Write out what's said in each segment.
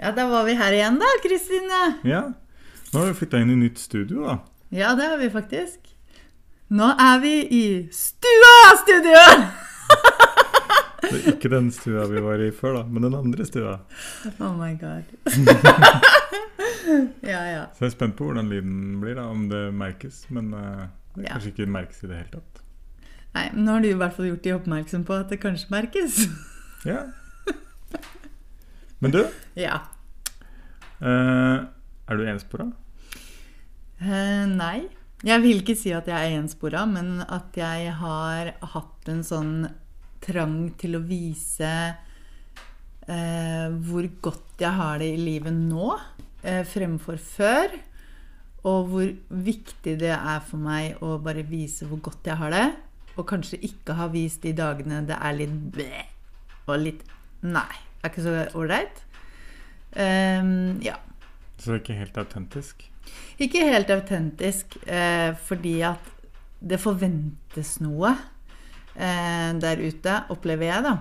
Ja, da var vi her igjen, da, Kristine. Ja, nå har vi flytta inn i nytt studio, da. Ja, det har vi faktisk. Nå er vi i Stua-studio! Det er ikke den stua vi var i før, da, men den andre stua. Oh my god. ja, ja. Så jeg er spent på hvordan lyden blir, da, om det merkes. Men uh, det Ja. kanskje ikke merkes i det hele tatt. Nei, men nå har du i hvert fall gjort de oppmerksom på at det kanskje merkes. Ja. Men du, ja. Uh, er du enspora? Uh, nei. Jeg vil ikke si at jeg er enspora, men at jeg har hatt en sånn trang til å vise uh, hvor godt jeg har det i livet nå, eh, fremfor før. Og hvor viktig det er for meg å bare vise hvor godt jeg har det. Og kanskje ikke ha vist de dagene det er litt bæ og litt Nei, er ikke så ålreit. Um, ja. Så det er ikke helt autentisk? Ikke helt autentisk, eh, fordi at det forventes noe eh, der ute, opplever jeg, da.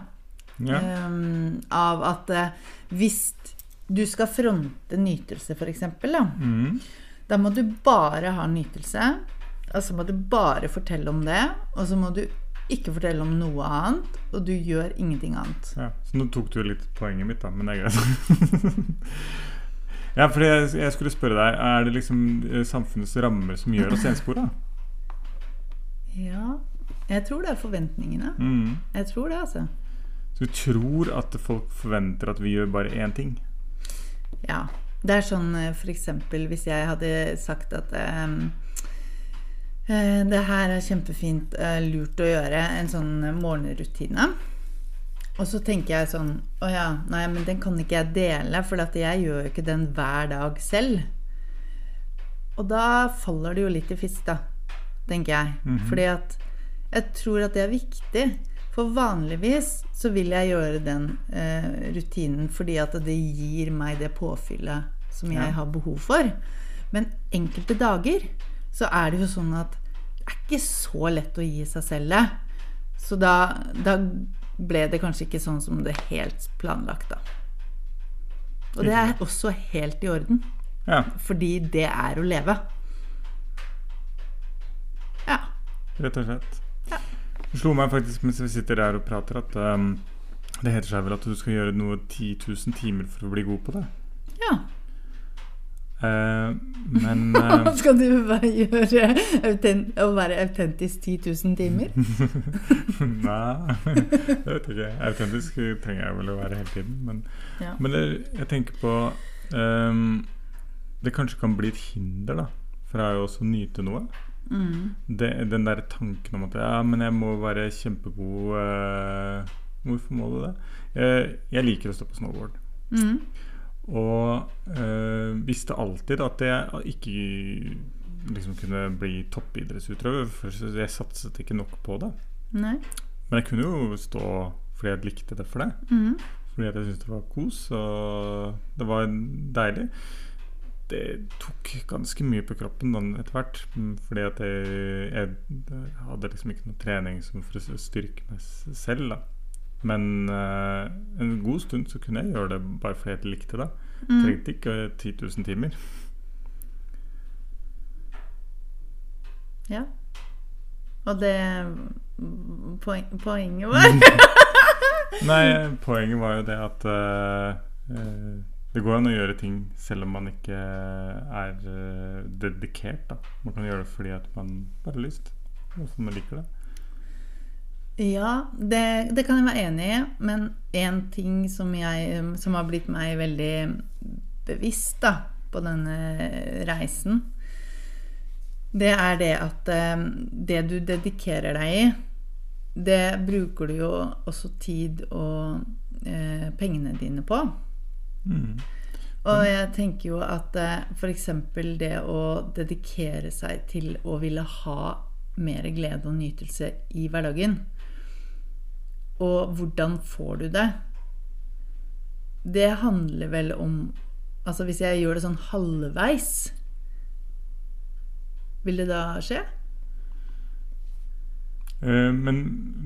Ja. Um, av at eh, hvis du skal fronte nytelse, f.eks., da, Mm. da må du bare ha nytelse. Og så må du bare fortelle om det, og så må du ikke fortelle om noe annet, og du gjør ingenting annet. ja. Så nå tok du litt poenget mitt, da, men det er greit. ja, for jeg, jeg skulle spørre deg, er det liksom eh, samfunnets rammer som gjør oss enspora? Ja, jeg tror det er forventningene. Mm. Jeg tror det, altså. Så du tror at folk forventer at vi gjør bare én ting? Ja. Det er sånn f.eks. hvis jeg hadde sagt at eh, det her er kjempefint, eh, lurt å gjøre, en sånn morgenrutine. Og så tenker jeg sånn Å ja, nei, men den kan ikke jeg dele, for at jeg gjør jo ikke den hver dag selv. Og da faller det jo litt i fisk, da, tenker jeg. Mhm. Fordi at jeg tror at det er viktig. For vanligvis så vil jeg gjøre den eh, rutinen fordi at det gir meg det påfyllet som jeg Ja. har behov for. Men enkelte dager så er det jo sånn at er ikke så lett å gi seg selv det. Så da, da ble det kanskje ikke sånn som det helt planlagt, da. Og det er også helt i orden. Ja, Fordi det er å leve. Ja. rett og slett. Ja. Det slo meg faktisk mens vi sitter der og prater, at um, det heter seg vel at du skal gjøre noe 10 000 timer for å bli god på det. ja. Eh, men eh, Skal du bare gjøre å være autentisk 10 000 timer? Nei, jeg vet ikke. Autentisk trenger jeg vel å være hele tiden. Men, Ja. men det, jeg tenker på um, Det kanskje kan bli et hinder da fra å også nyte noe. Mm. Det, den der tanken om at ja, men jeg må være kjempegod uh, Hvorfor må du det? Jeg, jeg liker å stå på snowboard. Mm. Og øh, visste alltid at jeg ikke liksom kunne bli toppidrettsutøver, for jeg satset ikke nok på det. Nei. Men jeg kunne jo stå fordi jeg likte det for det. Mm. Fordi jeg syntes det var kos, og det var deilig. Det tok ganske mye på kroppen etter hvert. mm, Fordi at jeg, jeg hadde liksom ikke noe trening som for å styrke meg selv, da. Men uh, en god stund så kunne jeg gjøre det bare fordi jeg likte det. Mm. Trengte ikke 10 000 timer. Ja. Og det poen, Poenget var Nei, poenget var jo det at eh, det går an å gjøre ting selv om man ikke er dedikert. da. Man kan gjøre det fordi at man bare har lyst, og man liker det. Ja, det, det kan jeg være enig i. Men én ting som, jeg, som har blitt meg veldig bevisst da, på denne reisen, det er det at eh, det du dedikerer deg i, det bruker du jo også tid og eh, pengene dine på. Mm. Og jeg tenker jo at eh, f.eks. det å dedikere seg til å ville ha mer glede og nytelse i hverdagen Og hvordan får du det? Det handler vel om Altså hvis jeg gjør det sånn halvveis Vil det da skje? Uh, men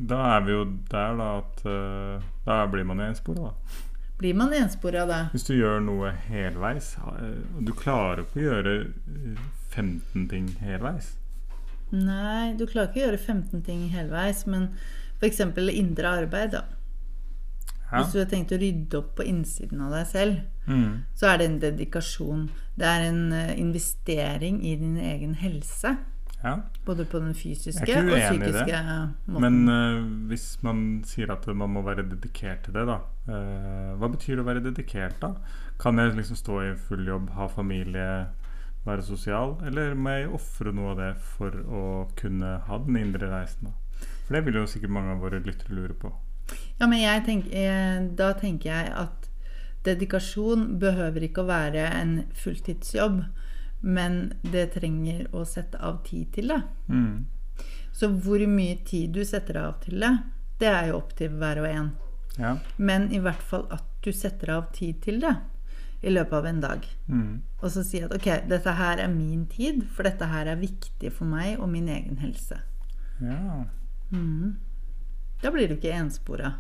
da er vi jo der, da, at uh, Da blir man enspora, da. Blir man enspora da? Hvis du gjør noe helveis eh, og Du klarer ikke å gjøre eh, 15 ting helveis. Nei, du klarer ikke å gjøre 15 ting helveis, men f.eks. indre arbeid, da. Ja. Hvis du har tenkt å rydde opp på innsiden av deg selv, Mm. så er det en dedikasjon. Det er en eh, investering i din egen helse. ja. Både på den fysiske og psykiske måten. Men uh, hvis man sier at man må være dedikert til det, da. Uh, hva betyr det å være dedikert, da? Kan jeg liksom stå i full jobb, ha familie, være sosial? Eller må jeg ofre noe av det for å kunne ha den indre reisen, da? For det vil jo sikkert mange av våre lyttere lure på. Ja, men jeg tenk, eh, da tenker jeg at dedikasjon behøver ikke å være en fulltidsjobb, men det trenger å sette av tid til det. Mm. Så hvor mye tid du setter av til det, det er jo opp til hver og en. Ja. Men i hvert fall at du setter av tid til det i løpet av en dag. Mm. Og så si at ok, dette her er min tid, for dette her er viktig for meg og min egen helse. ja. Mhm. Da blir du ikke enspora.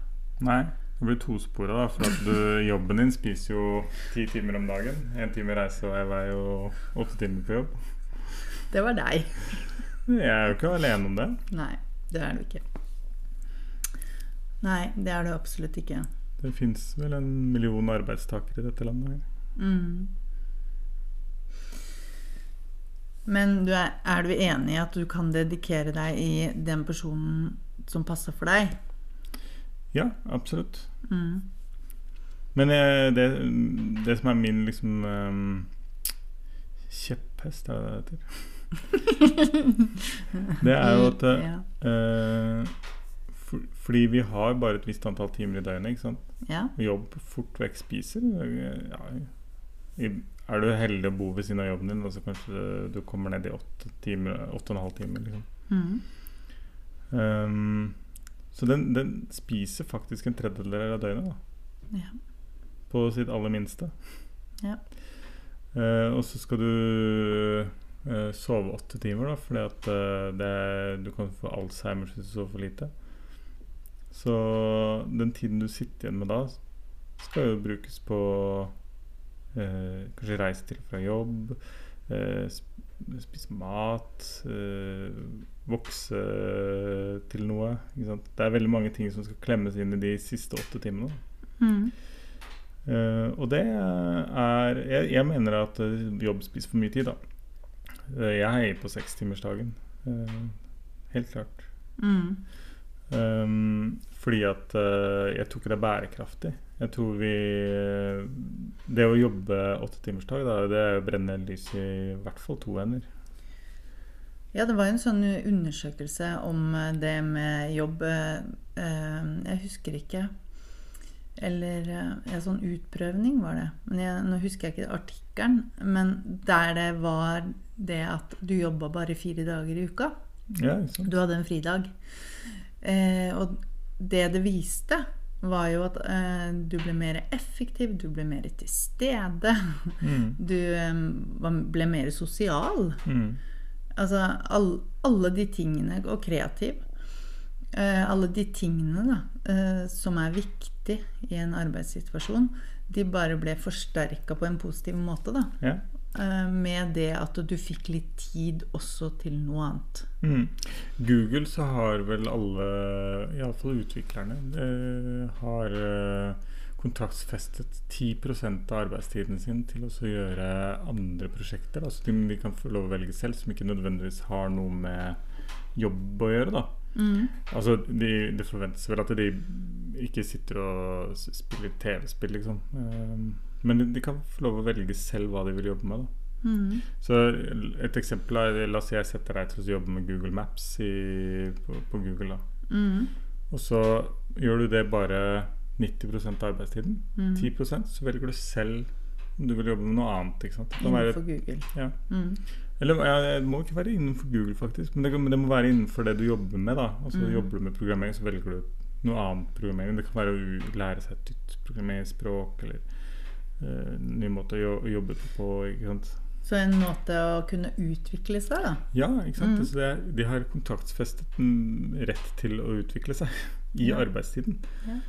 Nei, det blir tospora, da. For at du, jobben din spiser jo ti timer om dagen. Én time reise og åtte timer på jobb. Det var deg. Jeg er jo ikke alene om det. Nei, det er du ikke. Nei, det er du absolutt ikke. Det fins vel en million arbeidstakere i dette landet. her. Men du er, er du enig i at du kan dedikere deg i den personen som passer for deg? Ja, absolutt. Mm. Men eh, det, det som er min liksom um, kjepphest, er det det heter? Det er jo at eh, Ja. uh, for, Fordi vi har bare et visst antall timer i døgnet. ikke sant? ja. Jobb fort vekk spiser. Ja, i, er du heldig å bo ved siden av jobben din, og så kanskje du kommer ned i åtte, timer, åtte og en halv time. Liksom. Mm. Um, så den, den spiser faktisk en tredjedel av døgnet. da Ja. På sitt aller minste. Ja. Uh, og så skal du uh, sove åtte timer, da, fordi at uh, det, du kan få Alzheimer hvis du sover for lite. Så den tiden du sitter igjen med da, skal jo brukes på kanskje reise til fra jobb, eh, spise mat, eh, vokse til noe. Det er veldig mange ting som skal klemmes inn i de siste åtte timene. Mm. Eh, og det er jeg, jeg mener at eh, jobb spiser for mye tid, da. Eh, jeg heier på sekstimersdagen. Uh, helt klart. Mm. Um, fordi at eh, jeg tror ikke det er bærekraftig. Jeg tror vi Det å jobbe åttetimersdag, da, det brenner lys i hvert fall to hender. Ja, det var en sånn undersøkelse om eh, det med jobb eh, eh, Jeg husker ikke. Eller eh, ja, sånn utprøvning var det. Men jeg, Nå husker jeg ikke artikkelen. Men der det var det at du jobba bare fire dager i uka. Ja. Du hadde en fridag. Eh, og det det viste, var jo at eh, du ble mer effektiv, du ble mer til stede. Mm. Du eh, ble mer sosial. Mm. Altså all, alle de tingene, og kreativ. Eh, alle de tingene da, eh, som er viktig i en arbeidssituasjon, de bare ble forsterka på en positiv måte. da. Ja. Eh, med det at du fikk litt tid også til noe annet. Mm. Google så har vel alle, iallfall utviklerne, eh, har eh, kontraktsfestet 10% av arbeidstiden sin til å gjøre andre prosjekter. Altså ting de kan få lov å velge selv, som ikke nødvendigvis har noe med jobb å gjøre. da. Mm. Altså, de, Det forventes vel at de ikke sitter og spiller TV-spill, liksom. Eh, men de, kan få lov å velge selv hva de vil jobbe med. da. Mm. Så et eksempel er La oss si jeg setter deg til å jobbe med Google Maps i, på, på Google. da Mm. Og så gjør du det bare 90% av arbeidstiden. Mm. 10% så velger du selv om Du vil jobbe med noe annet. ikke sant? Innenfor være, Google. ja. Mm. Eller ja, det må ikke være innenfor Google, faktisk. Men det, men det må være innenfor det du jobber med. da Altså Mm. Jobber du med programmering, så velger du noe annet programmering. Det kan være å lære seg et nytt programmeringsspråk eller ny måte å jobbe på. ikke sant? Så en måte å kunne utvikle seg, da. Ja, ikke sant? Mm. Så det de har kontraktsfestet en rett til å utvikle seg i Ja. arbeidstiden. Ja.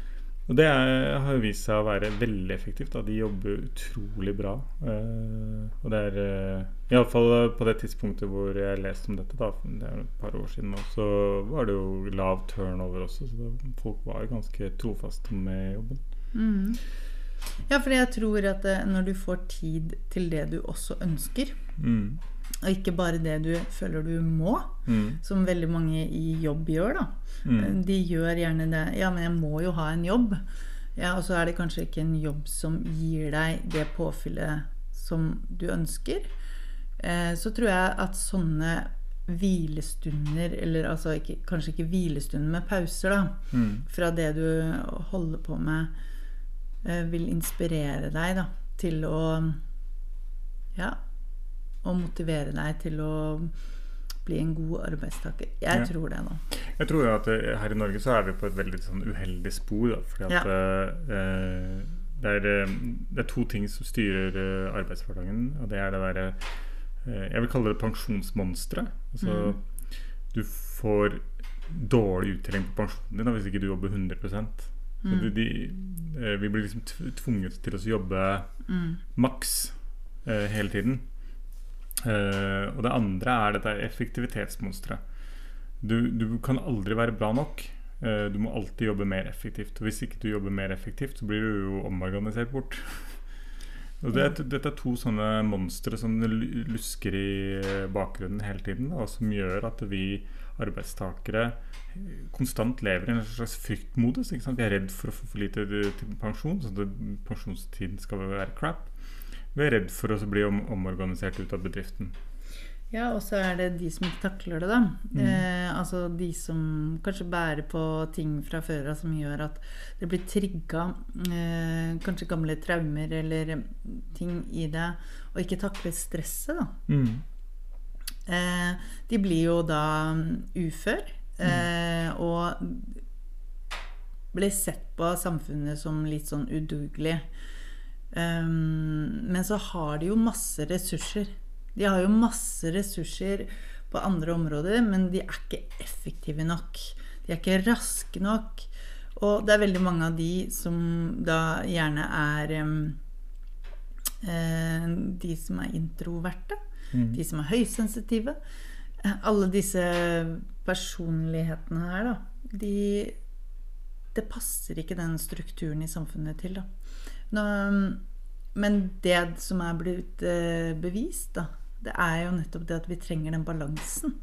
Og det er, har vist seg å være veldig effektivt. Da. De jobber utrolig bra. Uh, og det er uh, Iallfall på det tidspunktet hvor jeg leste om dette, da, det er et par år siden så var det jo lav turnover også. Så det, folk var ganske trofaste med jobben. Mm. Ja, for jeg tror at eh, når du får tid til det du også ønsker, Mm. og ikke bare det du føler du må, Mm. som veldig mange i jobb gjør, da. Mm. De gjør gjerne det. Ja, men jeg må jo ha en jobb. Ja, Og så er det kanskje ikke en jobb som gir deg det påfyllet som du ønsker. Eh, så tror jeg at sånne hvilestunder, eller altså ikke, kanskje ikke hvilestunder, men pauser, da, Mm. fra det du holder på med, eh, vil inspirere deg da, til å Ja, og motivere deg til å bli en god arbeidstaker. Jeg Ja. tror det, nå. Jeg tror at eh, her i Norge så er vi på et veldig sånn uheldig spor. Da, fordi at eh, det, er, eh, det er to ting som styrer eh, arbeidshverdagen. Og det er det derre eh, Jeg vil kalle det pensjonsmonsteret. Altså Mm. du får dårlig uttelling på pensjonen din da, hvis ikke du jobber 100 Så Mm. de, de, eh, Vi blir liksom tvunget til å jobbe Mm. maks eh, hele tiden. Eh, og det andre er dette effektivitetsmonsteret. Du, du kan aldri være bra nok. Eh, du må alltid jobbe mer effektivt. Og hvis ikke du jobber mer effektivt, så blir du jo omorganisert bort. Og det, er- dette er to sånne monstre som lusker i eh, bakgrunnen hele tiden, og som gjør at vi arbeidstakere konstant lever i en slags fryktmodus. Ikke sant? Vi er redd for å få for lite eh, til pensjon, så det, pensjonstiden skal være crap. Vi er redd for å bli om, omorganisert ut av bedriften. Ja, og så er det de som ikke takler det, da. Mm. Eh, altså de som kanskje bærer på ting fra før av som gjør at det blir trigga eh, kanskje gamle traumer eller ting i det, og ikke takler stresset, da. Mm. Eh, de blir jo da mm, ufør, eh, og blir sett på av samfunnet som litt sånn udugelig. Um, men så har de jo masse ressurser. De har jo masse ressurser på andre områder, men de er ikke effektive nok. De er ikke raske nok. Og det er veldig mange av de som da gjerne er um, de som er introverte. De som er høysensitive. Alle disse personlighetene her, da. De Det passer ikke den strukturen i samfunnet til, da. Nå, men det som er blitt eh, bevist, da, det er jo nettopp det at vi trenger den balansen.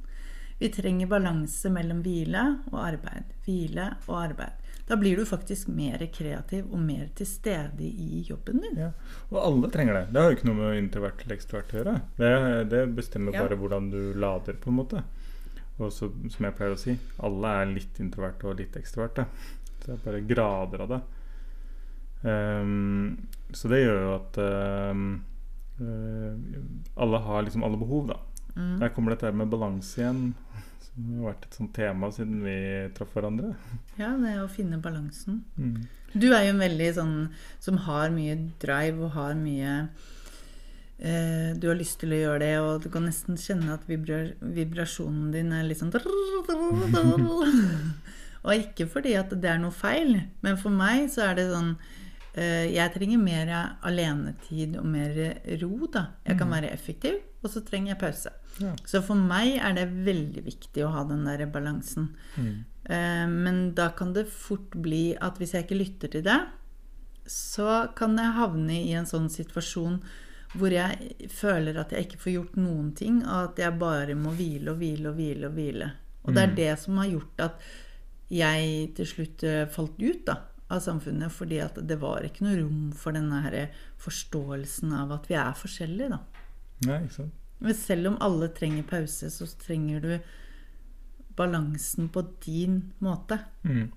Vi trenger balanse mellom hvile og arbeid. Hvile og arbeid. Da blir du faktisk mer kreativ og mer til stede i jobben din. Ja. Og alle trenger det. Det har jo ikke noe med introvert eller ekstrovert å gjøre. Det, det bestemmer Ja. bare hvordan du lader, på en måte. Og så, som jeg pleier å si, alle er litt introverte og litt ekstroverte. Så det er bare grader av det. Um, så det gjør jo at um, uh, alle har liksom alle behov, da. Mm. Der kommer dette med balanse igjen. Som har vært et sånt tema siden vi traff hverandre. Ja, det å finne balansen. Mm. Du er jo en veldig sånn som har mye drive og har mye eh, Du har lyst til å gjøre det, og du kan nesten kjenne at vibra vibrasjonen din er litt sånn Og ikke fordi at det er noe feil, men for meg så er det sånn eh, Jeg trenger mer alenetid og mer ro, da. Jeg kan være effektiv, og så trenger jeg pause. Ja. Så for meg er det veldig viktig å ha den der balansen. Mm. Eh, Men da kan det fort bli at hvis jeg ikke lytter til det, så kan jeg havne i en sånn situasjon hvor jeg føler at jeg ikke får gjort noen ting, og at jeg bare må hvile og hvile og hvile og hvile. Og det er Mm. det som har gjort at jeg til slutt eh, falt ut da, av samfunnet, fordi at det var ikke noe rom for denne her forståelsen av at vi er forskjellige, da. Nei, ikke sant? Men selv om alle trenger pause, så trenger du balansen på din måte. Mm.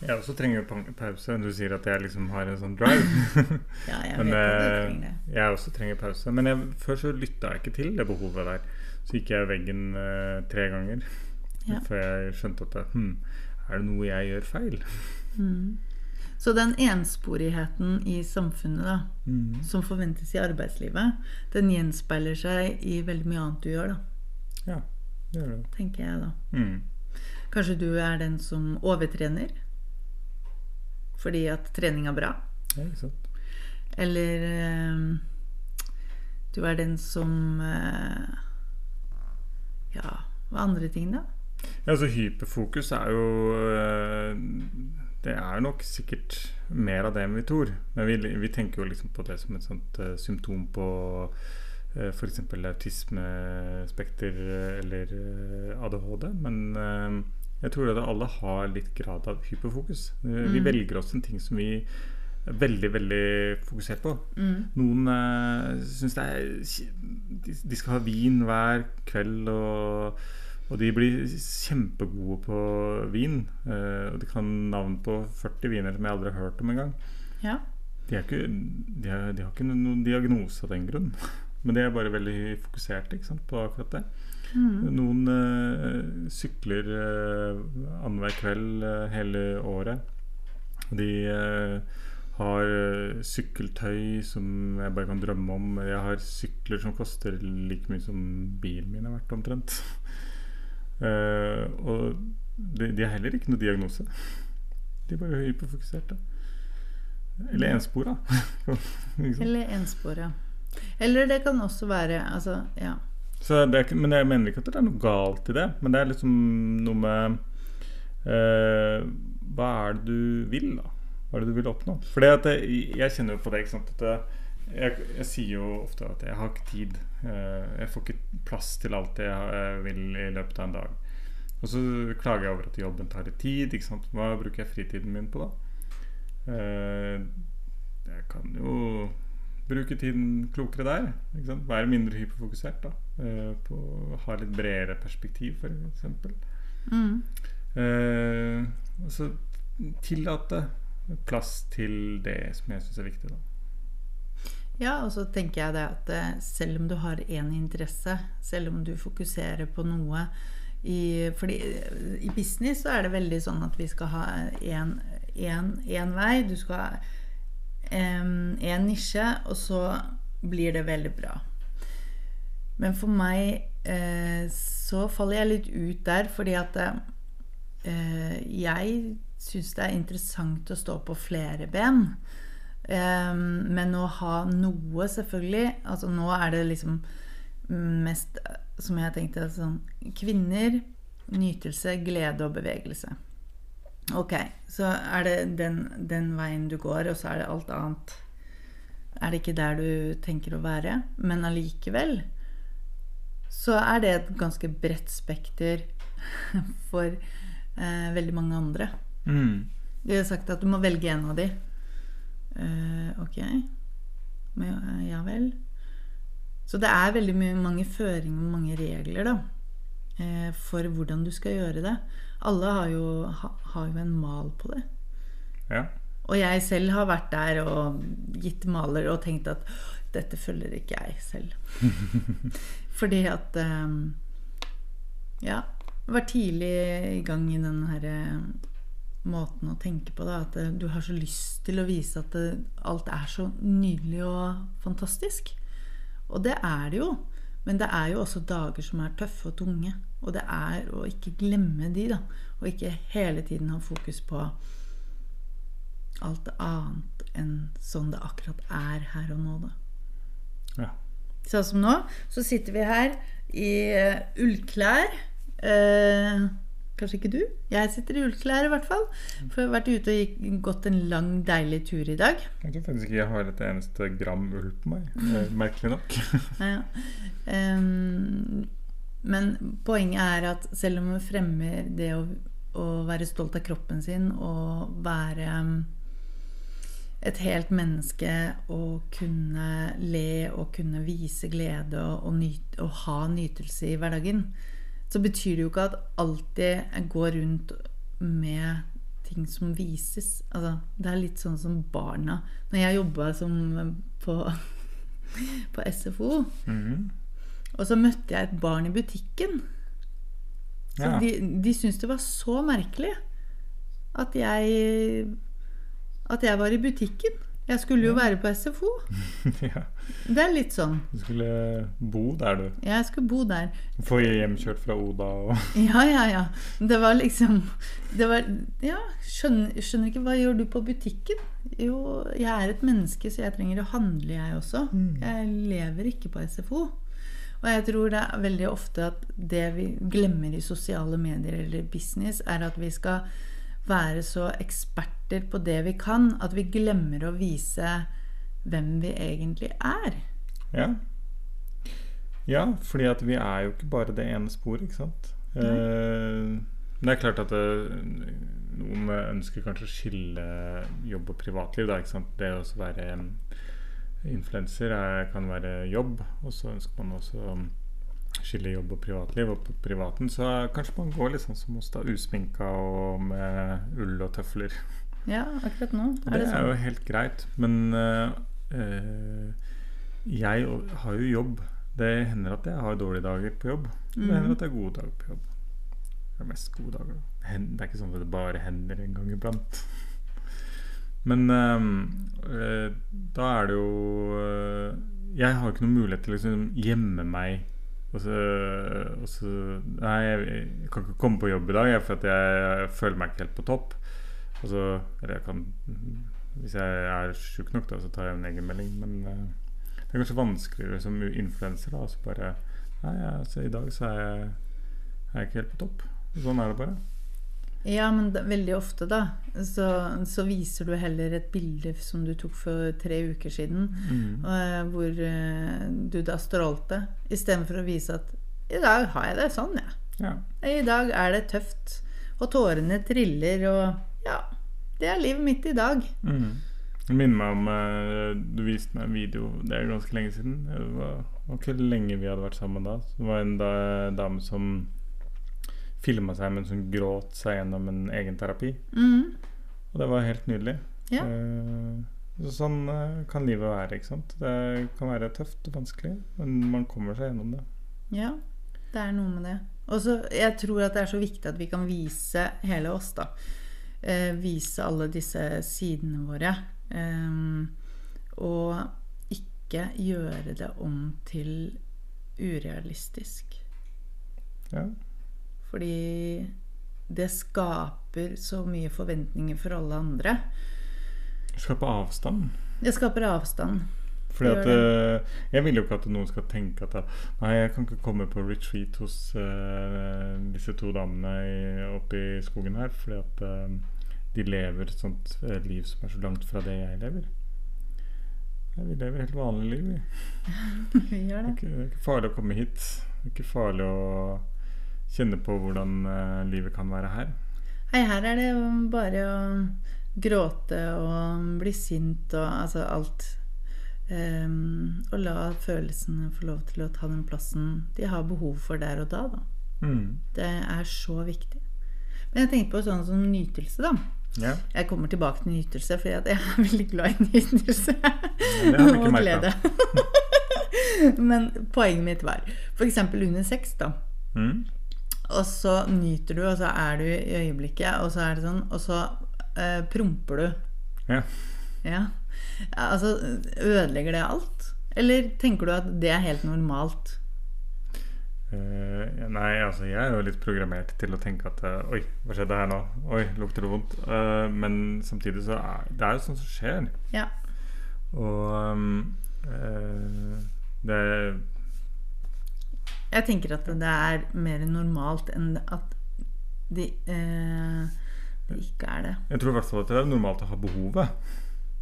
Jeg også trenger pa- pause. Du sier at jeg liksom har en sånn drive. Ja, jeg Men vet at du eh, trenger det. jeg også trenger pause. Men jeg, før så lytta jeg ikke til det behovet der. Så gikk jeg veggen eh, tre ganger Ja. før jeg skjønte at det, hm, er det noe jeg gjør feil? Mm. Så den ensporigheten i samfunnet da, Mm. som forventes i arbeidslivet, den gjenspeiler seg i veldig mye annet du gjør, da, Ja, det gjør det. tenker jeg da. Mm. Kanskje du er den som overtrener fordi at trening er bra. Ja, ikke sant? Eller øh, du er den som øh, Ja, hva andre ting, da? Ja, altså Hyperfokus er jo øh, Det er nok sikkert mer av det enn vi tror. Men vi, vi tenker jo liksom på det som et sånt uh, symptom på uh, f.eks. autismespekter øh, eller uh, ADHD. Men uh, jeg tror at alle har litt grad av hyperfokus. Eh, Vi Mm. velger oss en ting som vi er veldig, veldig fokusert på. Mm. Noen uh, syns det er de, de skal ha vin hver kveld, og, og de blir kjempegode på vin. eh, og de kan navn på 40 viner som jeg aldri har hørt om engang. Ja. De, ikke, de, er, de har ikke noen diagnose av den grunn. Men de er bare veldig fokuserte sant, på akkurat det. Mm. Noen eh, sykler uh, annenhver kveld eh, hele året. De eh, har sykkeltøy som jeg bare kan drømme om. Jeg har sykler som koster like mye som bilen min har vært, omtrent. Eh, og de, de har heller ikke noe diagnose. De er bare hyperfokuserte. Eller enspora. Eller enspora. Eller det kan også være Altså, ja. Så det er, men jeg mener ikke at det er noe galt i det. Men det er liksom noe med uh, Hva er det du vil, da? Hva er det du vil oppnå? For jeg kjenner jo på det. ikke sant? At det, jeg, jeg sier jo ofte at jeg har ikke tid. Eh, jeg får ikke plass til alt det jeg vil i løpet av en dag. Og så klager jeg over at jobben tar litt tid. ikke sant? Hva bruker jeg fritiden min på da? Eh, jeg kan jo bruke tiden klokere der. Ikke sant? Være mindre hyperfokusert. da eh, på å Ha litt bredere perspektiv, f.eks. Mm. Eh, og så tillate plass til det som jeg syns er viktig. da Ja, og så tenker jeg det at eh, selv om du har én interesse, selv om du fokuserer på noe i, fordi eh, i business så er det veldig sånn at vi skal ha én vei. Du skal ha én nisje, og så blir det veldig bra. Men for meg eh, så faller jeg litt ut der, fordi at jeg syns det er interessant å stå på flere ben. Um, men å ha noe, selvfølgelig Altså nå er det liksom mest, som jeg tenkte, sånn Kvinner, nytelse, glede og bevegelse. Ok, så er det den, den veien du går, og så er det alt annet Er det ikke der du tenker å være? Men allikevel så er det et ganske bredt spekter for eh, veldig mange andre. Mm. De har sagt at du må velge en av de. Eh, ok. Men, uh, ja vel. Så det er veldig mye, mange føringer og mange regler da, uh, for hvordan du skal gjøre det. Alle har jo, ha, har jo en mal på det. Ja. Og jeg selv har vært der og gitt maler og tenkt at dette følger ikke jeg selv. Fordi at eh, Ja. Var tidlig i gang i den her eh, måten å tenke på. Da, at eh, du har så lyst til å vise at det, alt er så nydelig og fantastisk. Og det er det jo. Men det er jo også dager som er tøffe og tunge. Og det er å ikke glemme de, da. Og ikke hele tiden ha fokus på alt annet enn sånn det akkurat er her og nå, da. ja. Sånn som nå, så sitter vi her i eh, ullklær. Eh, kanskje ikke du? Jeg sitter i ullklær i hvert fall. For jeg har vært ute og gikk, gått en lang, deilig tur i dag. Jeg tror faktisk ikke jeg har et eneste gram ull på meg. Merkelig nok. Ja. Em, men poenget er at selv om vi fremmer det å, å være stolt av kroppen sin og være et helt menneske og kunne le og kunne vise glede og, og, nyt, og ha nytelse i hverdagen, så betyr det jo ikke at alltid jeg går rundt med ting som vises. Altså, det er litt sånn som barna. Når jeg jobba på, på SFO, Mhm. og så møtte jeg et barn i butikken. Så Ja. de, de syntes det var så merkelig at jeg At jeg var i butikken. Jeg skulle jo være på SFO. ja. Det er litt sånn. Du skulle bo der, du. Jeg skulle bo der. Få hjemkjørt fra Oda og Ja, ja, ja. Det var liksom Det var Ja, skjønner, skjønner ikke Hva gjør du på butikken? Jo, jeg er et menneske, så jeg trenger å handle, jeg også. Jeg lever ikke på SFO. Og jeg tror det er veldig ofte at det vi glemmer i sosiale medier eller business, er at vi skal være så eksperter på det vi kan, at vi glemmer å vise hvem vi egentlig er. Ja. Ja, fordi at vi er jo ikke bare det ene sporet, ikke sant. Eh, det er klart at det, noen ønsker kanskje å skille jobb og privatliv. Da, ikke sant? Det å være influenser er- kan være jobb, og så ønsker man også skille jobb og privatliv. Og på privaten så kanskje man går litt sånn som oss, da, usminka og med ull og tøfler. Ja, akkurat nå er det det er jo sånn. helt greit, men eh, jeg har jo jobb. Det hender at jeg har dårlige dager på jobb. Det hender Mhm. at det er gode dager på jobb. Det er mest gode dager. da. Det er ikke sånn at det bare hender en gang iblant. Men eh, da er det jo eh, Jeg har ikke noen mulighet til å liksom gjemme meg og så, og så Nei, jeg, kan ikke komme på jobb i dag for jeg, føler meg ikke helt på topp. Og så, eller jeg kan Hvis jeg er sjuk nok, da, så tar jeg en egenmelding. Men uh, det er kanskje vanskeligere som influenser. da, bare Nei, altså, i dag så er jeg, er jeg ikke helt på topp. Sånn er det bare. Ja, men da, veldig ofte, da, så, så viser du heller et bilde som du tok for tre uker siden, Mm. og, hvor uh, du da strålte, istedenfor å vise at i dag har jeg det sånn, jeg. Ja. I dag er det tøft, og tårene triller, og ja, det er livet mitt i dag. Mm. Det minner meg om uh, Du viste meg en video Det er ganske lenge siden. Det var, var ikke lenge vi hadde vært sammen da. Det var en da, dame som filma seg mens hun gråt seg gjennom en egen terapi. Mm. Og det var helt nydelig. Ja. Eh, så sånn eh, kan livet være. ikke sant? Det kan være tøft og vanskelig, men man kommer seg gjennom det. Ja, det er noe med det. Og så Jeg tror at det er så viktig at vi kan vise hele oss, da. Eh, vise alle disse sidene våre. Eh, og ikke gjøre det om til urealistisk. Ja. Fordi det skaper så mye forventninger for alle andre. Skape avstand. Det skaper avstand. Fordi Det at gjør eh, Jeg vil jo ikke at noen skal tenke at Nei, jeg kan ikke komme på retreat hos uh, disse to damene i, oppe i skogen her, fordi at uh, de lever et sånt uh, liv som er så langt fra det jeg lever. Ja, vi lever helt vanlig liv, vi. Vi gjør Det er ikke, det er ikke farlig å komme hit. Det er ikke farlig å kjenne på hvordan eh, livet kan være her. Hei, her er det bare å gråte og bli sint og altså alt. Um, og la følelsene få lov til å ta den plassen de har behov for der og da. da. Mm. Det er så viktig. Men jeg tenker på sånn som nytelse, da. Ja. Jeg kommer tilbake til nytelse, fordi jeg er veldig glad i nytelse. ikke Og glede. Men poenget mitt var f.eks. under sex, da. Mm. Og så nyter du, og så er du i øyeblikket, og så er det sånn, og så eh, promper du. Ja. Ja. Altså, ødelegger det alt? Eller tenker du at det er helt normalt? Uh, nei, altså jeg er jo litt programmert til å tenke at uh, Oi, hva skjedde her nå? Oi, lukter det vondt? Uh, men samtidig så er det er jo sånt som skjer. Ja. Og um, det Jeg tenker at det er mer normalt enn at de, eh, det ikke er det. Jeg tror i hvert fall at det er normalt å ha behovet.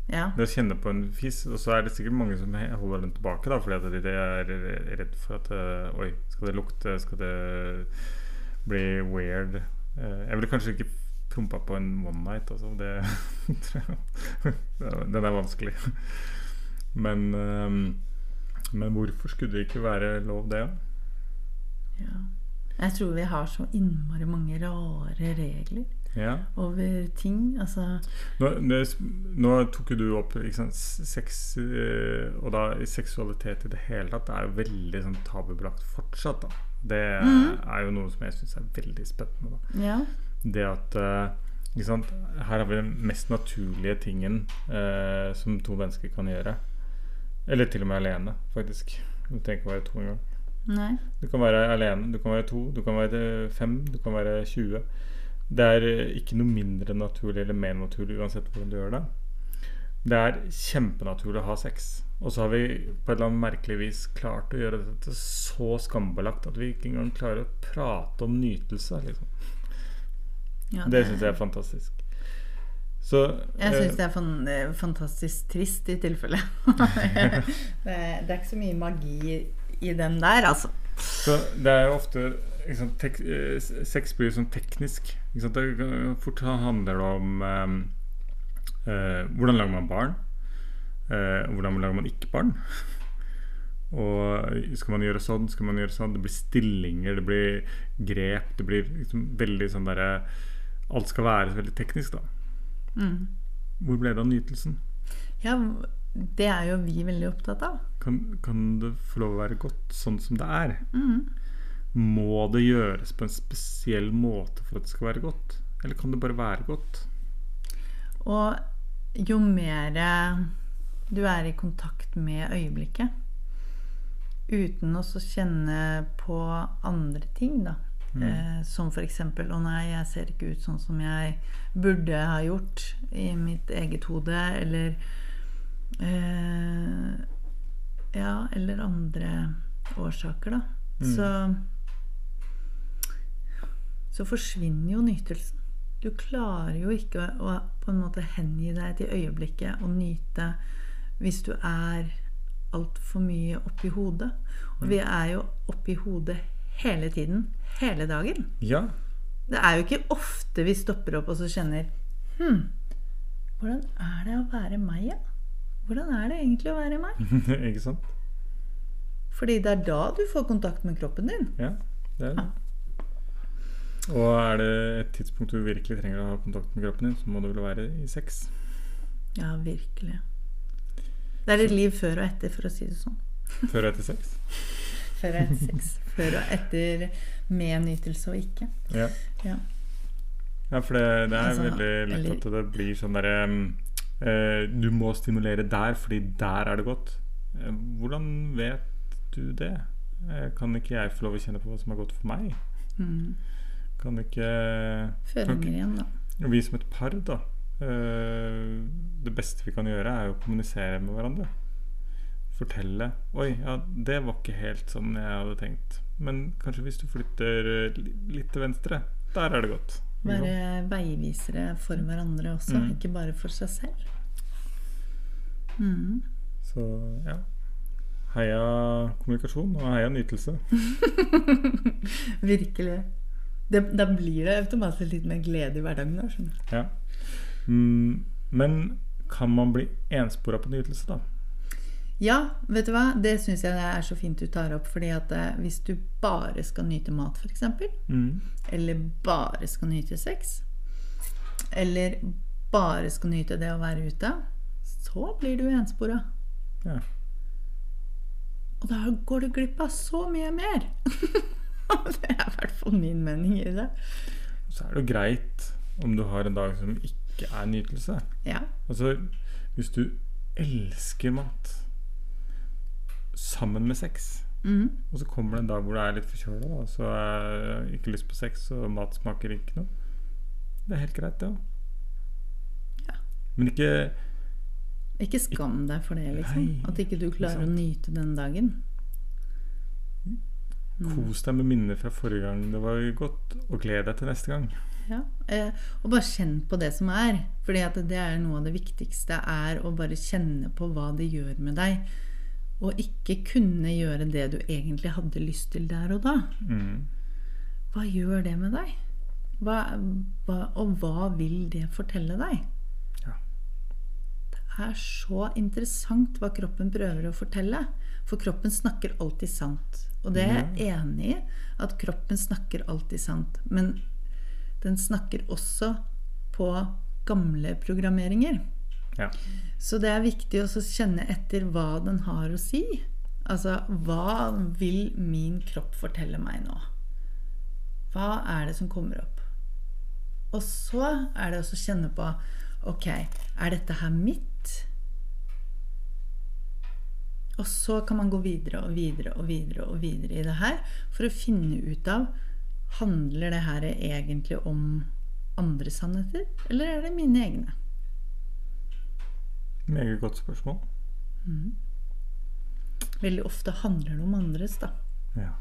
Ja. Det å kjenne på en fis. Og så er det sikkert mange som holder den tilbake, da, fordi at de er redd for at eh, Oi, skal det lukte? Skal det bli weird? Eh, jeg ville kanskje ikke prompa på en one night, altså. Det Den er vanskelig. Men Men hvorfor skulle det ikke være lov, det? da? Ja. Jeg tror vi har så innmari mange rare regler Ja. over ting. Altså Nå, det, nå tok jo du opp sant, sex, eh, og da seksualitet i det hele tatt. Det er jo veldig sånn tabubelagt fortsatt. da. Det Mhm. er jo noe som jeg syns er veldig spennende. Ja. Det at eh, sant? Her har vi den mest naturlige tingen eh, som to mennesker kan gjøre. Eller til og med alene, faktisk. Du trenger ikke være to engang. Nei. Du kan være alene, du kan være to, du kan være fem, du kan være 20. Det er eh, ikke noe mindre naturlig eller mer naturlig uansett hvordan du gjør det. Det er kjempenaturlig å ha sex. Og så har vi på et eller annet merkelig vis klart å gjøre dette så skambelagt at vi ikke engang klarer å prate om nytelse. Liksom. Ja, Det syns jeg er fantastisk. Så Jeg eh, syns det er fan, eh, fantastisk trist i tilfelle. det, det er ikke så mye magi i den der, altså. Så det er jo ofte sant, tek, eh, Sex blir sånn teknisk. Fort handler det om um, uh, hvordan lager man barn? Uh, hvordan lager man ikke barn? Og skal man gjøre sånn, skal man gjøre sånn? Det blir stillinger, det blir grep. Det blir liksom veldig sånn derre Alt skal være veldig teknisk, da. Mm. Hvor ble det av nytelsen? Ja, det er jo vi veldig opptatt av. Kan, kan det få lov å være godt sånn som det er? Mm. Må det gjøres på en spesiell måte for at det skal være godt? Eller kan det bare være godt? Og jo mer du er i kontakt med øyeblikket, uten å kjenne på andre ting, da. Eh, som f.eks.: 'Å nei, jeg ser ikke ut sånn som jeg burde ha gjort i mitt eget hode', eller eh, Ja, eller andre årsaker, da. Mm. Så så forsvinner jo nytelsen. Du klarer jo ikke å, å på en måte hengi deg til øyeblikket og nyte hvis du er altfor mye oppi hodet. Og vi er jo oppi hodet hele tiden. Hele dagen. Ja. Det er jo ikke ofte vi stopper opp og så kjenner Hm, hvordan er det å være meg, ja? Hvordan er det egentlig å være meg? ikke sant? Fordi det er da du får kontakt med kroppen din. Ja, det er det. Og er det et tidspunkt du virkelig trenger å ha kontakt med kroppen din, så må det vel være i sex. Ja, virkelig. Det er et liv før og etter, for å si det sånn. Før og etter sex. Før og etter sex. Før og etter med nytelse og ikke. Ja. Ja. Ja, for det, det er Altså, veldig lett eller- at det blir sånn derre eh, Du må stimulere der, fordi der er det godt. Eh, hvordan vet du det? Eh, kan ikke jeg få lov å kjenne på hva som er godt for meg? Mm. Kan ikke Føringer igjen, da. Vi som et par, da eh, Det beste vi kan gjøre, er å kommunisere med hverandre. Fortelle 'Oi, ja, det var ikke helt sånn jeg hadde tenkt'. Men kanskje hvis du flytter eh, litt til venstre, der er det godt. Ikke jo. Være veivisere for hverandre også, Mm. ikke bare for seg selv. Mm. Så ja. Heia kommunikasjon, og heia nytelse. Virkelig. Det, da blir det automatisk litt mer glede i hverdagen. Da. Ja. Mm, men kan man bli enspora på nytelse, da? Ja, vet du hva? Det syns jeg er så fint du tar opp. fordi at eh, hvis du bare skal nyte mat, f.eks., Mm. eller bare skal nyte sex, eller bare skal nyte det å være ute, så blir du enspora. Ja. Og da går du glipp av så mye mer. det er i hvert fall min mening i det. Så er det jo greit om du har en dag som ikke er nytelse. Ja. Altså, hvis du elsker mat sammen med sex, Mm. og så kommer det en dag hvor du er litt forkjøla, og så er ikke lyst på sex, og mat smaker ikke noe. Det er helt greit, det òg. Ja. Men ikke Ikke skam deg for det, liksom. Nei, At ikke du klarer å nyte den dagen. Mm. kos deg med minner fra forrige gang det var godt, og gled deg til neste gang. Ja. Eh, og bare kjenn på det som er. For det er noe av det viktigste, er å bare kjenne på hva det gjør med deg. Og ikke kunne gjøre det du egentlig hadde lyst til der og da. Mm. Hva gjør det med deg? Hva, hva, og hva vil det fortelle deg? Ja. Det er så interessant hva kroppen prøver å fortelle. For kroppen snakker alltid sant. Og det er jeg enig i, at kroppen snakker alltid sant. Men den snakker også på gamle programmeringer. Ja. Så det er viktig å kjenne etter hva den har å si. Altså, hva vil min kropp fortelle meg nå? Hva er det som kommer opp? Og så er det å kjenne på Ok, er dette her mitt? Og så kan man gå videre og videre og videre og videre i det her for å finne ut av Handler det her egentlig om andre sannheter, eller er det mine egne? Meget godt spørsmål. Veldig ofte handler det om andres, da. Ja.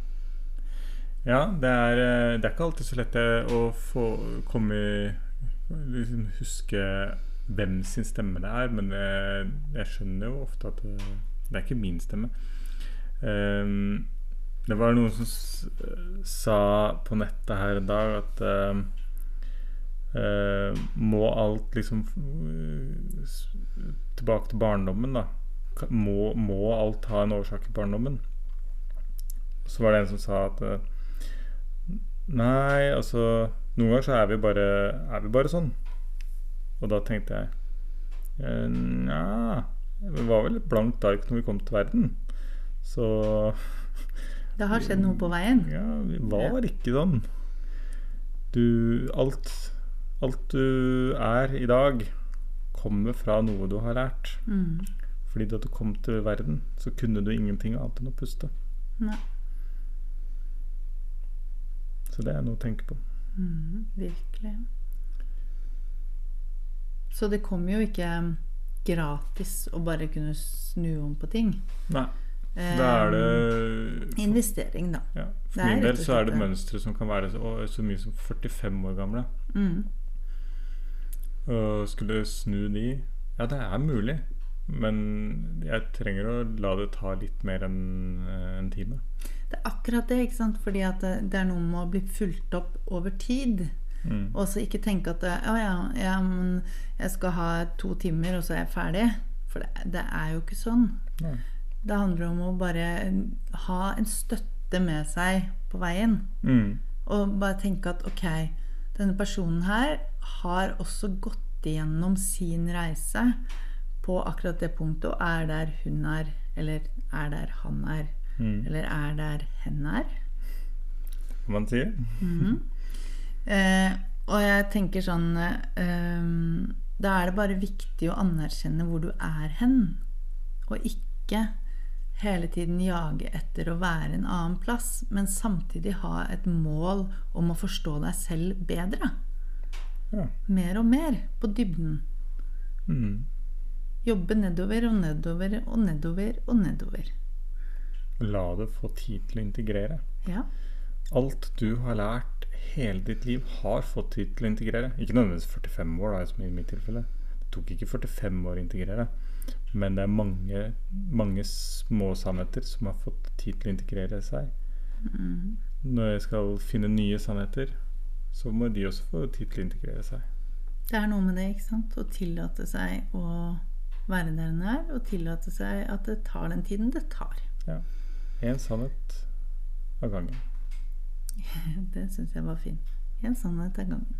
Ja, det er, eh, det er ikke alltid så lett eh, å få komme liksom Huske hvem sin stemme det er, men jeg, jeg skjønner jo ofte at det, det er ikke min stemme. Um, det var noen som sa på nettet her en dag at ehm, eh, Må alt liksom eh, Tilbake til barndommen, da. Må, må alt ha en årsak i barndommen? Så var det en som sa at eh, Nei, altså Noen ganger så er vi bare, er vi bare sånn. Og da tenkte jeg eh, Nja Vi var vel et blankt ark når vi kom til verden. Så Det har skjedd noe på veien. ja, vi var ikke sånn. Du Alt Alt du er i dag, kommer fra noe du har lært. Mm. Fordi da du kom til verden, så kunne du ingenting annet enn å puste. Nei. Så det er noe å tenke på. Mm, virkelig. Så det kommer jo ikke gratis å bare kunne snu om på ting. Nei. Da er det for, Investering, da. ja. For min del så er det. mønstre som kan være så, så mye som 45 år gamle. Mm. Og skulle snu de Ja, det er mulig. Men jeg trenger å la det ta litt mer enn eh, en time. Det er akkurat det, ikke sant? Fordi at det, er noe med å bli fulgt opp over tid. Mm. Og så ikke tenke at Å ja, ja, men jeg skal ha to timer, og så er jeg ferdig. For det, det er jo ikke sånn. Nei. Det handler om å bare ha en støtte med seg på veien. Mm. Og bare tenke at ok, denne personen her har også gått igjennom sin reise på akkurat det punktet, og er der hun er, eller er der han er, Mm. eller er der hen er. Hva man sier. Eh, og jeg tenker sånn eh, Da er det bare viktig å anerkjenne hvor du er hen, og ikke hele tiden jage etter å være en annen plass, men samtidig ha et mål om å forstå deg selv bedre. Ja. Mer og mer på dybden. Mm. Jobbe nedover og nedover og nedover og nedover. La det få tid til å integrere. Ja. Alt du har lært hele ditt liv, har fått tid til å integrere. Ikke nødvendigvis 45 år, da, som i mitt tilfelle. Det tok ikke 45 år å integrere. Men det er mange, mange små sannheter som har fått tid til å integrere seg. Når jeg skal finne nye sannheter, så må de også få tid til å integrere seg. Det er noe med det, ikke sant? Å tillate seg å være der den er, og tillate seg at det tar den tiden det tar. Ja. Én sannhet av gangen. Det syns jeg var fint. En sannhet av gangen.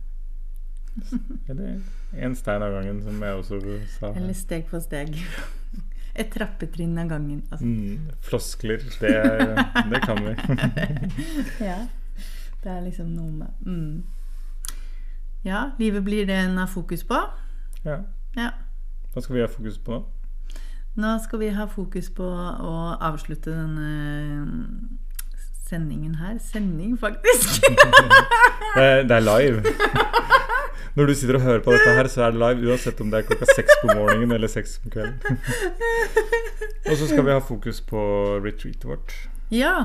Eller én stein av gangen, som jeg også sa. Eller steg for steg. Et trappetrinn av gangen. Altså. Mm, floskler, det, det kan vi. Ja. Det er liksom noe med mm. Ja, livet blir det en har fokus på. Ja. Ja. Hva skal vi ha fokus på nå? Nå skal vi ha fokus på å avslutte denne sendingen her. Sending, faktisk. Det er, det er live. Når du sitter og hører på dette her, så er det live uansett om det er klokka seks på morgenen eller seks på kvelden. Og så skal vi ha fokus på retreatet vårt. ja.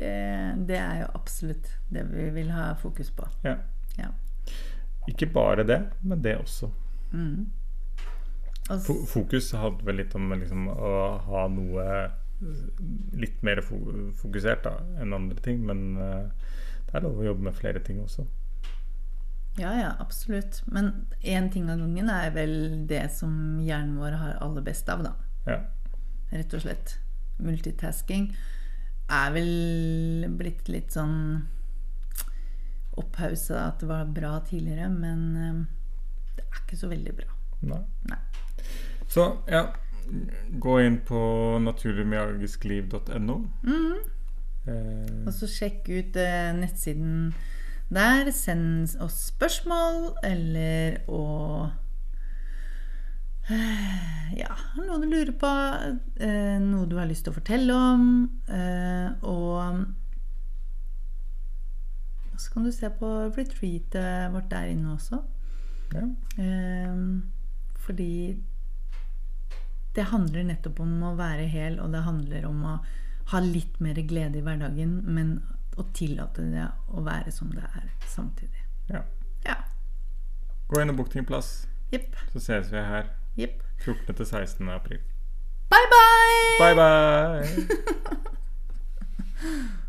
Det, det er jo absolutt det vi vil ha fokus på. Ja. Ja. Ikke bare det, men det også. Mm. Og Fokus handler vel litt om liksom, å ha noe litt mer fokusert da, enn andre ting. Men eh, det er lov å jobbe med flere ting også. Ja, ja, absolutt. Men én ting av gangen er vel det som hjernen vår har aller best av, da. Ja. Rett og slett. Multitasking er vel blitt litt sånn opphausa at det var bra tidligere, men eh, det er ikke så veldig bra. Nei. Nei. Så ja, gå inn på naturligmagiskliv.no. Mhm. Eh, Og så sjekk ut eh, nettsiden der. Send oss spørsmål eller å eh, Ja, noe du lurer på, eh, noe du har lyst til å fortelle om. Eh, og så kan du se på retreatet vårt der inne også. ja. Fordi det handler nettopp om å være hel, og det handler om å ha litt mer glede i hverdagen, men å tillate det å være som det er samtidig. ja. Ja. Gå inn og bok din plass, yep. så ses vi her Yep. 14. til 16. april. Bye, bye! Bye, bye!